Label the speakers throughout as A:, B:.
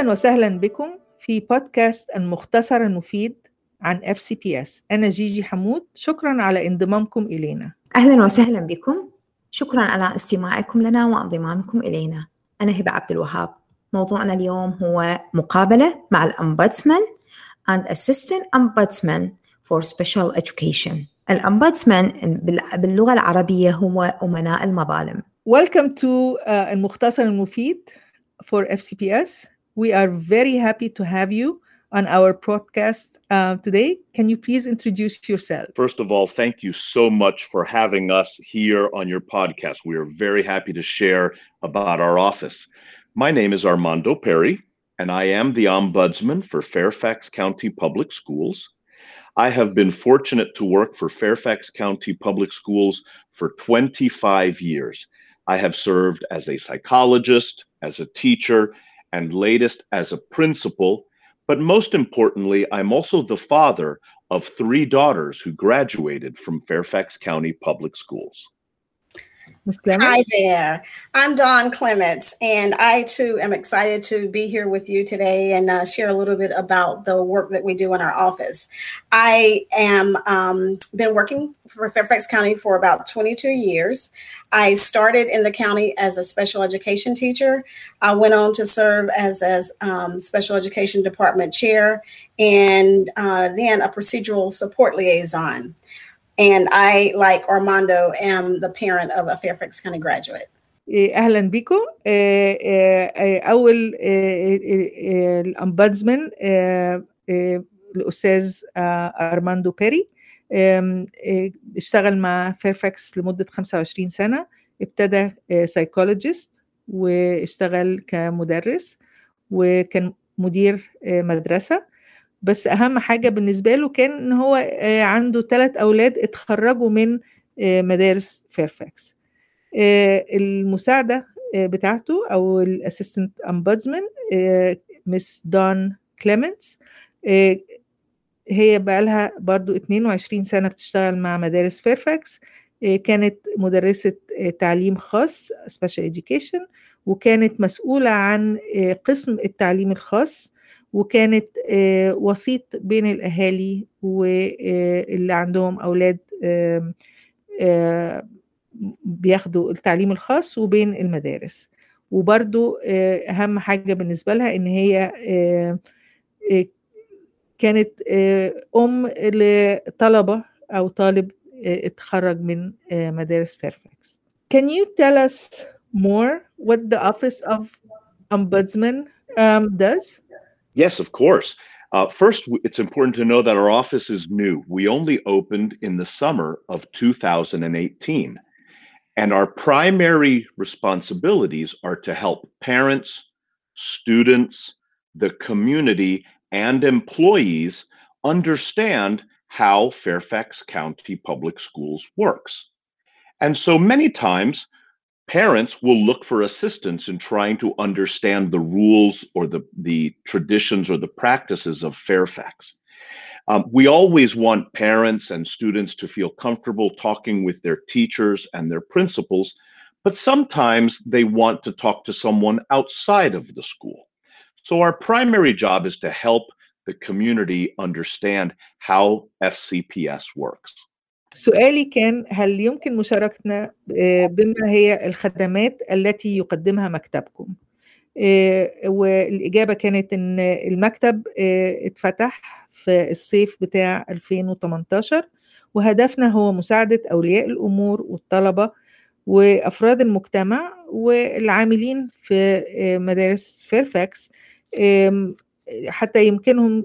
A: أهلا وسهلا بكم في بودكاست المختصر المفيد عن FCPS أنا جيجي حمود شكرا على انضمامكم إلينا.
B: أهلا وسهلا بكم. شكرا على استماعكم لنا وانضمامكم إلينا. أنا هبة عبد الوهاب. موضوعنا اليوم هو مقابلة مع الأمبودسمان and Assistant Ombudsman for Special Education. الأمبودسمان باللغة العربية هو أمناء المظالم.
A: Welcome to uh, المختصر المفيد for FCPS. We are very happy to have you on our podcast uh, today. Can you please introduce yourself?
C: First of all, thank you so much for having us here on your podcast. We are very happy to share about our office. My name is Armando Perry, and I am the Ombudsman for Fairfax County Public Schools. I have been fortunate to work for Fairfax County Public Schools for 25 years. I have served as a psychologist, as a teacher, and latest as a principal. But most importantly, I'm also the father of three daughters who graduated from Fairfax County Public Schools.
A: Ms.
D: Hi there. I'm Dawn Clements, and I too am excited to be here with you today and uh, share a little bit about the work that we do in our office. I am um, been working for Fairfax County for about 22 years. I started in the county as a special education teacher. I went on to serve as a um, special education department chair and uh, then a procedural support liaison. And I, like Armando, am the parent of a Fairfax County graduate.
A: إيه، اهلا بكم إيه، إيه، اول الامبادزمان الاستاذ آه، ارماندو بيري آم، إيه، اشتغل مع فيرفاكس لمده 25 سنه ابتدى سايكولوجيست واشتغل كمدرس وكان مدير آه، مدرسه بس أهم حاجة بالنسبة له كان إن هو آه، عنده ثلاث أولاد اتخرجوا من آه، مدارس فيرفاكس آه، المساعدة بتاعته أو ال assistant ombudsman Ms. دون كليمنتس هي بقى لها برضو 22 سنة بتشتغل مع مدارس فيرفاكس كانت مدرسة آه، تعليم خاص special education وكانت مسؤولة عن قسم التعليم الخاص. وكانت آه، وسيط بين الأهالي واللي عندهم أولاد آم، آه، بياخدوا التعليم الخاص وبين المدارس وبرضو آه، أهم حاجة بالنسبة لها إن هي آه، آه، كانت آه، أم لطلبة أو طالب آه، اتخرج من آه، مدارس فيرفاكس. Can you tell us more what the Office of Ombudsman um, does?
C: Yes, of course. Uh, first, it's important to know that our office is new. We only opened in the summer of 2018. And our primary responsibilities are to help parents, students, the community, and employees understand how Fairfax County Public Schools works. And so many times, parents will look for assistance in trying to understand the rules or the, the traditions or the practices of Fairfax. Um, we always want parents and students to feel comfortable talking with their teachers and their principals, but sometimes they want to talk to someone outside of the school. So, our primary job is to help the community understand how FCPS works.
A: سؤالي كان هل يمكن مشاركتنا آه، بما هي الخدمات التي يقدمها مكتبكم؟ آه، والإجابة كانت إن المكتب آه، اتفتح في الصيف بتاع 2018 وهدفنا هو مساعدة أولياء الأمور والطلبة وأفراد المجتمع والعاملين في مدارس فيرفاكس حتى يمكنهم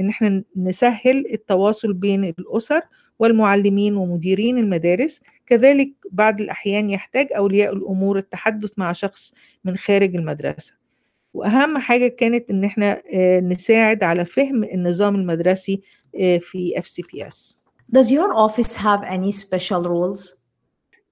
A: إن إحنا نسهل التواصل بين الأسر والمعلمين ومديرين المدارس كذلك بعض الأحيان يحتاج أولياء الأمور التحدث مع شخص من خارج المدرسة وأهم حاجة كانت إن إحنا آه، نساعد على فهم النظام المدرسي آه، في FCPS
B: Does your office have any special rules?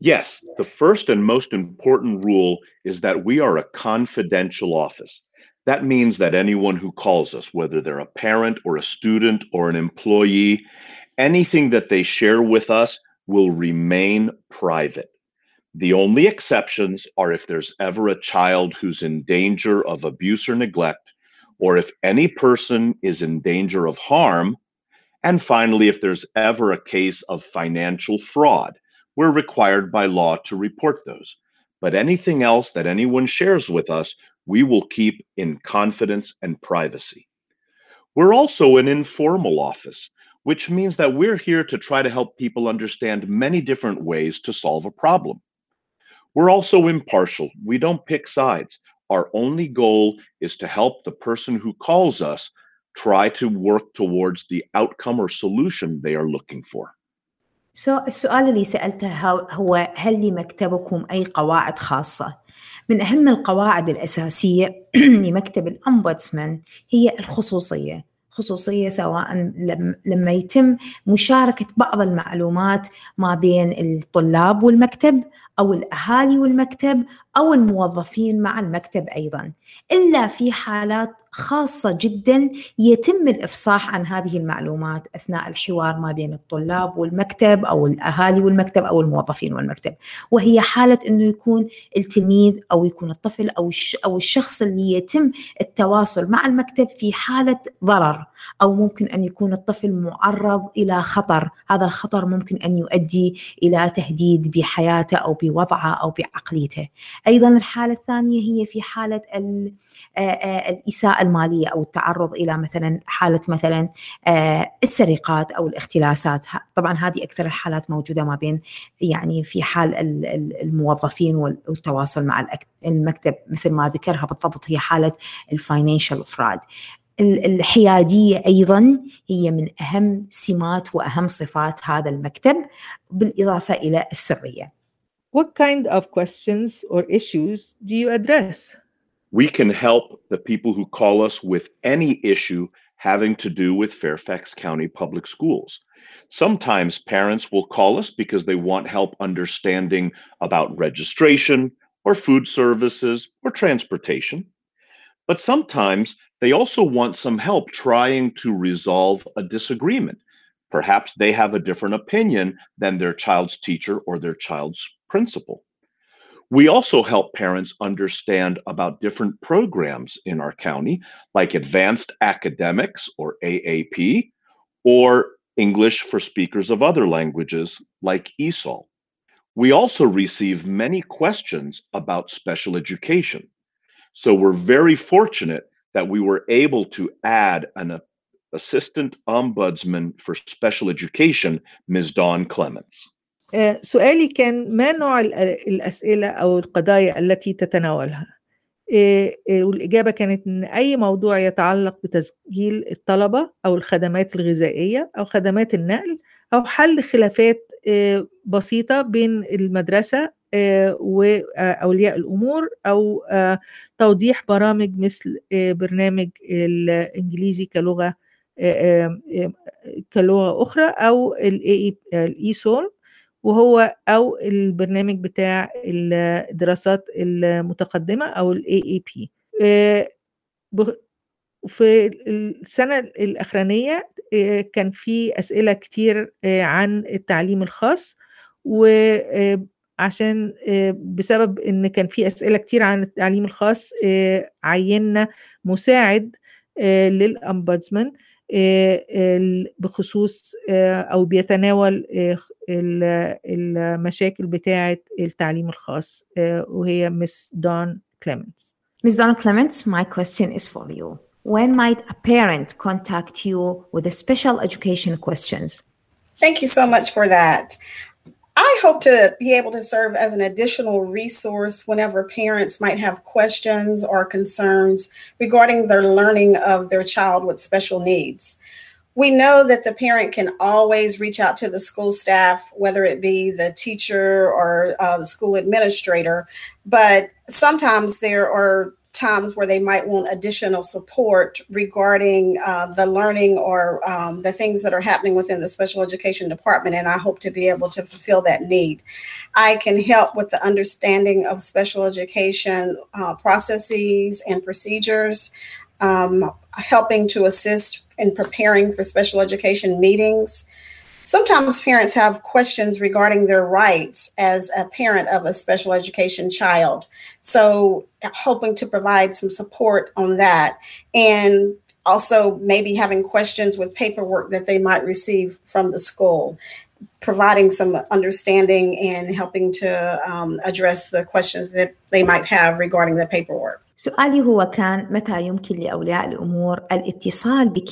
C: Yes, the first and most important rule is that we are a confidential office. That means that anyone who calls us, whether they're a parent or a student or an employee, anything that they share with us will remain private. The only exceptions are if there's ever a child who's in danger of abuse or neglect, or if any person is in danger of harm, and finally, if there's ever a case of financial fraud, we're required by law to report those. But anything else that anyone shares with us, we will keep in confidence and privacy. We're also an informal office, which means that we're here to try to help people understand many different ways to solve a problem. We're also impartial. We don't pick sides. Our only goal is to help the person who calls us try to work towards the outcome or solution they are looking for.
B: So, السؤال اللي سألته هو هل لمكتبكم أي قواعد خاصة؟ من أهم القواعد الأساسية لمكتب الأمبودسمان هي الخصوصية خصوصية سواء لما يتم مشاركة بعض المعلومات ما بين الطلاب والمكتب أو الأهالي والمكتب أو الموظفين مع المكتب أيضا. إلا في حالات خاصة جدا يتم الإفصاح عن هذه المعلومات أثناء الحوار ما بين الطلاب والمكتب أو الأهالي والمكتب أو الموظفين والمكتب. وهي حالة أنه يكون التلميذ أو يكون الطفل أو أو الشخص اللي يتم التواصل مع المكتب في حالة ضرر أو ممكن أن يكون الطفل معرض إلى خطر. هذا الخطر ممكن أن يؤدي إلى تهديد بحياته أو بوضعه أو بعقليته. أيضا الحالة الثانية هي في حالة الإساءة المالية أو التعرض إلى مثلا حالة مثلا السرقات أو الاختلاسات. طبعا هذه أكثر الحالات موجودة ما بين يعني في حال الموظفين والتواصل مع المكتب مثل ما ذكرها بالضبط هي حالة الفاينانشال فراد الحيادية أيضا هي من أهم سمات وأهم صفات هذا المكتب بالإضافة إلى السرية.
A: What kind of questions or issues do you address?
C: We can help the people who call us with any issue having to do with Fairfax County Public Schools. Sometimes parents will call us because they want help understanding about registration or food services or transportation. But sometimes they also want some help trying to resolve a disagreement. Perhaps they have a different opinion than their child's teacher or their child's principal. We also help parents understand about different programs in our county, like Advanced Academics or AAP, or English for speakers of other languages like ESOL. We also receive many questions about special education. So we're very fortunate that we were able to add an assistant ombudsman for special education, Ms. Dawn Clements.
A: سؤالي كان ما نوع الأسئلة أو القضايا التي تتناولها؟ والإجابة كانت إن أي موضوع يتعلق بتسجيل الطلبة أو الخدمات الغذائية أو خدمات النقل أو حل خلافات بسيطة بين المدرسة وأولياء الأمور أو توضيح برامج مثل برنامج الإنجليزي كلغة كلغة أخرى أو الإيسول وهو أو البرنامج بتاع الدراسات المتقدمة أو ال AAP في السنة الأخرانية كان في أسئلة كتير عن التعليم الخاص وعشان بسبب إن كان في أسئلة كتير عن التعليم الخاص عينا مساعد للأمبودسمان بخصوص أو بيتناول المشاكل بتاعة التعليم الخاص وهي مس دون كليمنتس
B: Ms. Donna Clements, my question is for you. When might a parent contact you with a special education questions?
D: Thank you so much for that. I hope to be able to serve as an additional resource whenever parents might have questions or concerns regarding their learning of their child with special needs. We know that the parent can always reach out to the school staff, whether it be the teacher or uh, the school administrator, but sometimes there are times where they might want additional support regarding uh, the learning or um, the things that are happening within the special education department. And I hope to be able to fulfill that need. I can help with the understanding of special education uh, processes and procedures, um, helping to assist in preparing for special education meetings. Sometimes parents have questions regarding their rights as a parent of a special education child. So, hoping to provide some support on that. And also, maybe having questions with paperwork that they might receive from the school providing some understanding and helping to um, address the questions that they might have regarding the paperwork.
B: سؤالي هو كان متى يمكن لأولياء الأمور الاتصال بك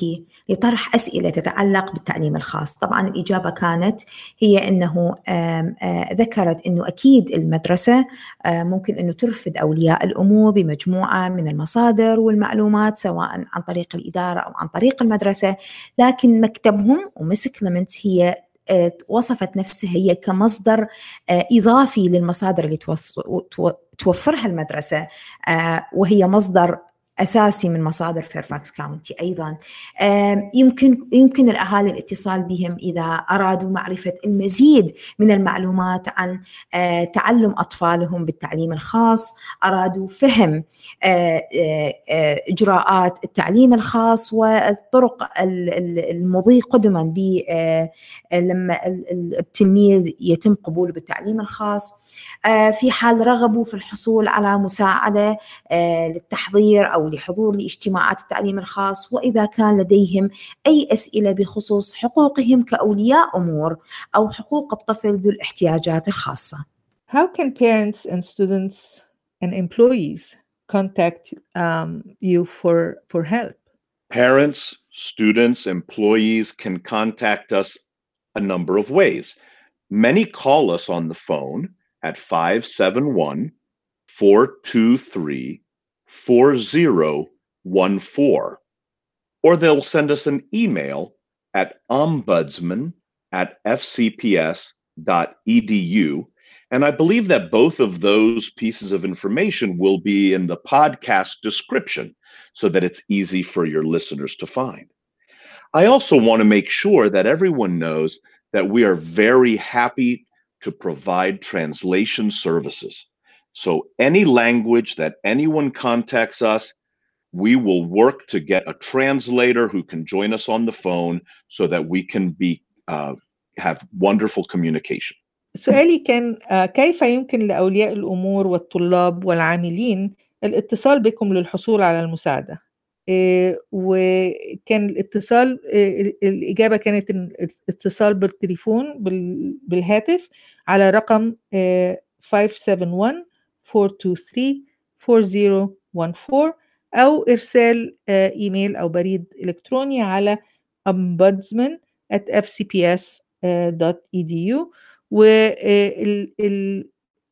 B: لطرح أسئلة تتعلق بالتعليم الخاص طبعا الإجابة كانت هي أنه ذكرت أنه أكيد المدرسة ممكن أنه ترفد أولياء الأمور بمجموعة من المصادر والمعلومات سواء عن طريق الإدارة أو عن طريق المدرسة لكن مكتبهم ومسك هي وصفت نفسها هي كمصدر إضافي للمصادر اللي توفرها المدرسة وهي مصدر أساسي من مصادر فيرفاكس County أيضا. يمكن يمكن الأهالي الاتصال بهم إذا أرادوا معرفة المزيد من المعلومات عن تعلم أطفالهم بالتعليم الخاص أرادوا فهم إجراءات التعليم الخاص والطرق المضي قدما ب لما التلميذ يتم قبوله بالتعليم الخاص. في حال رغبوا في الحصول على مساعدة للتحضير أو لحضور لاجتماعات التعليم الخاص واذا كان لديهم اي اسئله بخصوص حقوقهم كاولياء امور أو حقوق الطفل ذو الاحتياجات الخاصه.
A: How can parents and students and employees contact um, you for for help?
C: Parents, students, employees can contact us a number of ways. Many call us on the phone at 571 423 4014. Or they'll send us an email at ombudsman at fcps.edu. And I believe that both of those pieces of information will be in the podcast description so that it's easy for your listeners to find. I also want to make sure that everyone knows that we are very happy to provide translation services. So, any language that anyone contacts us, we will work to get a translator who can join us on the phone so that we can be uh, have wonderful communication.
A: سؤالي كان كيف يمكن لأولياء الأمور والطلاب والعاملين الاتصال بكم للحصول على المساعدة؟ وكان الاتصال الإجابة كانت الاتصال بالتليفون بالهاتف على رقم 571 423 4014 أو إرسال إيميل أو بريد إلكتروني على ombudsman at fcps.edu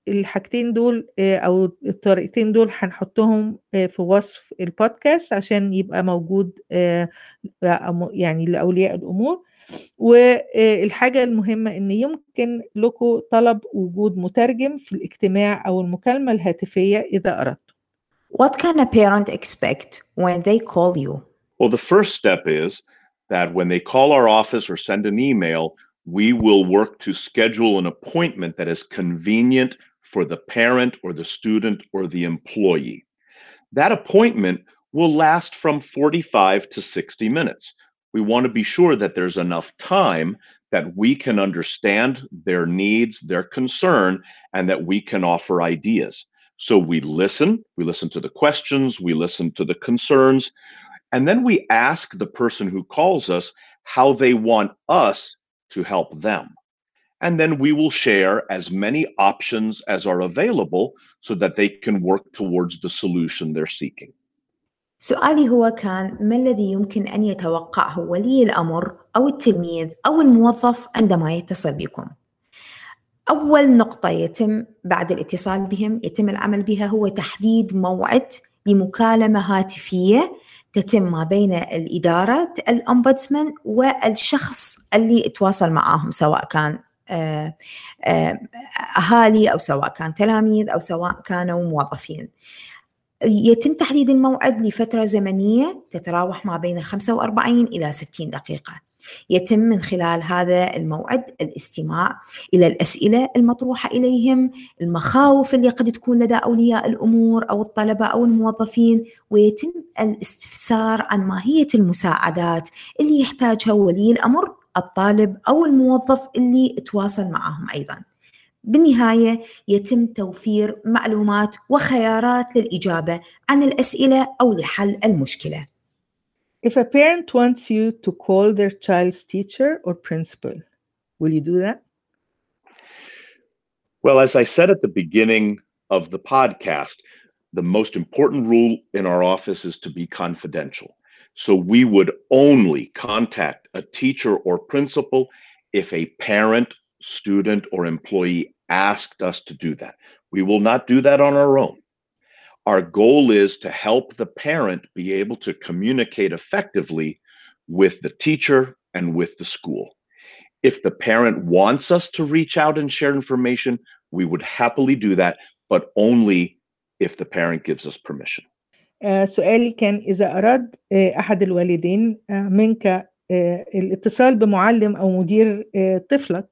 A: والحاجتين دول أو الطريقتين دول هنحطهم في وصف البودكاست عشان يبقى موجود يعني لأولياء الأمور والحاجة المهمة إن يمكن لكم طلب وجود مترجم في الاجتماع أو المكالمة الهاتفية إذا أردتم.
B: What can a parent expect when they call you?
C: Well, the first step is that when they call our office or send an email, we will work to schedule an appointment that is convenient for the parent or the student or the employee. That appointment will last from 45 to 60 minutes. We want to be sure that there's enough time that we can understand their needs, their concern, and that we can offer ideas. So we listen, we listen to the questions, we listen to the concerns, and then we ask the person who calls us how they want us to help them. And then we will share as many options as are available so that they can work towards the solution they're seeking.
B: سؤالي هو كان ما الذي يمكن أن يتوقعه ولي الأمر أو التلميذ أو الموظف عندما يتصل بكم؟ أول نقطة يتم بعد الاتصال بهم يتم العمل بها هو تحديد موعد لمكالمة هاتفية تتم ما بين الإدارة الأمبودسمان والشخص اللي يتواصل معاهم سواء كان أهالي أو سواء كان تلاميذ أو سواء كانوا موظفين. يتم تحديد الموعد لفترة زمنية تتراوح ما بين 45 إلى 60 دقيقة. يتم من خلال هذا الموعد الاستماع إلى الأسئلة المطروحة إليهم، المخاوف اللي قد تكون لدى أولياء الأمور أو الطلبة أو الموظفين، ويتم الاستفسار عن ماهية المساعدات اللي يحتاجها ولي الأمر الطالب أو الموظف اللي تواصل معهم أيضا بالنهاية يتم توفير معلومات وخيارات للإجابة عن الأسئلة أو لحل المشكلة
A: If a parent wants you to call their child's teacher or principal, will you do that?
C: Well, as I said at the beginning of the podcast, the most important rule in our office is to be confidential. So we would only contact a teacher or principal if a parent, student, or employee asked us to do that. We will not do that on our own. Our goal is to help the parent be able to communicate effectively with the teacher and with the school. If the parent wants us to reach out and share information, we would happily do that, but only if the parent gives us permission.
A: آه، سؤالي كان إذا أراد آه، أحد الوالدين آه، منك الاتصال بمعلم أو مدير طفلك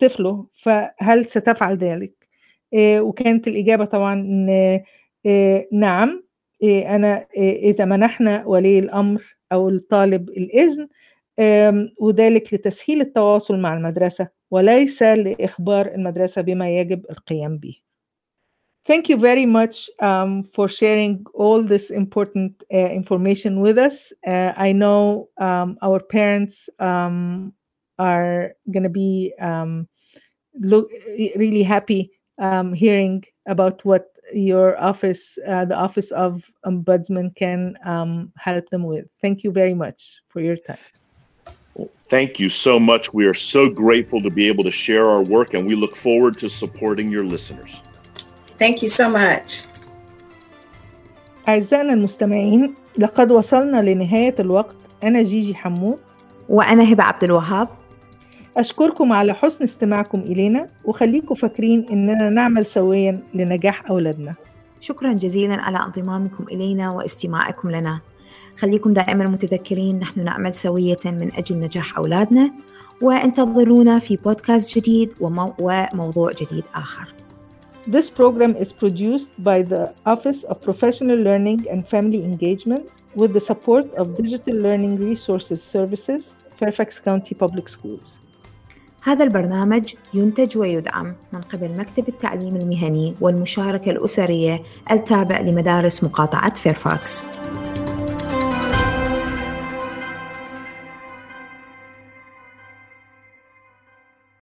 A: طفله فهل ستفعل ذلك؟ وكانت الإجابة طبعا نعم أنا إذا منحنا ولي الأمر أو الطالب الإذن وذلك لتسهيل التواصل مع المدرسة وليس لإخبار المدرسة بما يجب القيام به. Thank you very much um, for sharing all this important uh, information with us. Uh, I know um, our parents um, are going to be um, really happy um, hearing about what your office, uh, the Office of Ombudsman, can um, help them with. Thank you very much for your time.
C: Thank you so much. We are so grateful to be able to share our work, and we look forward to supporting your listeners.
D: Thank you so much.
A: أعزائنا المستمعين لقد وصلنا لنهاية الوقت. أنا جيجي حمود
B: وأنا هبة عبد الوهاب.
A: أشكركم على حسن استماعكم إلينا وخليكم فاكرين إننا نعمل سويا لنجاح أولادنا.
B: شكرا جزيلا على انضمامكم إلينا واستماعكم لنا. خليكم دائما متذكرين نحن نعمل سوية من أجل نجاح أولادنا. وانتظرونا في بودكاست جديد ومو... وموضوع جديد آخر.
A: This program is produced by the Office of Professional Learning and Family Engagement with the support of Digital Learning Resources Services, Fairfax County Public Schools.
B: هذا البرنامج ينتج ويدعم من قبل مكتب التعليم المهني والمشاركة الأسرية التابع لمدارس مقاطعة فيرفاكس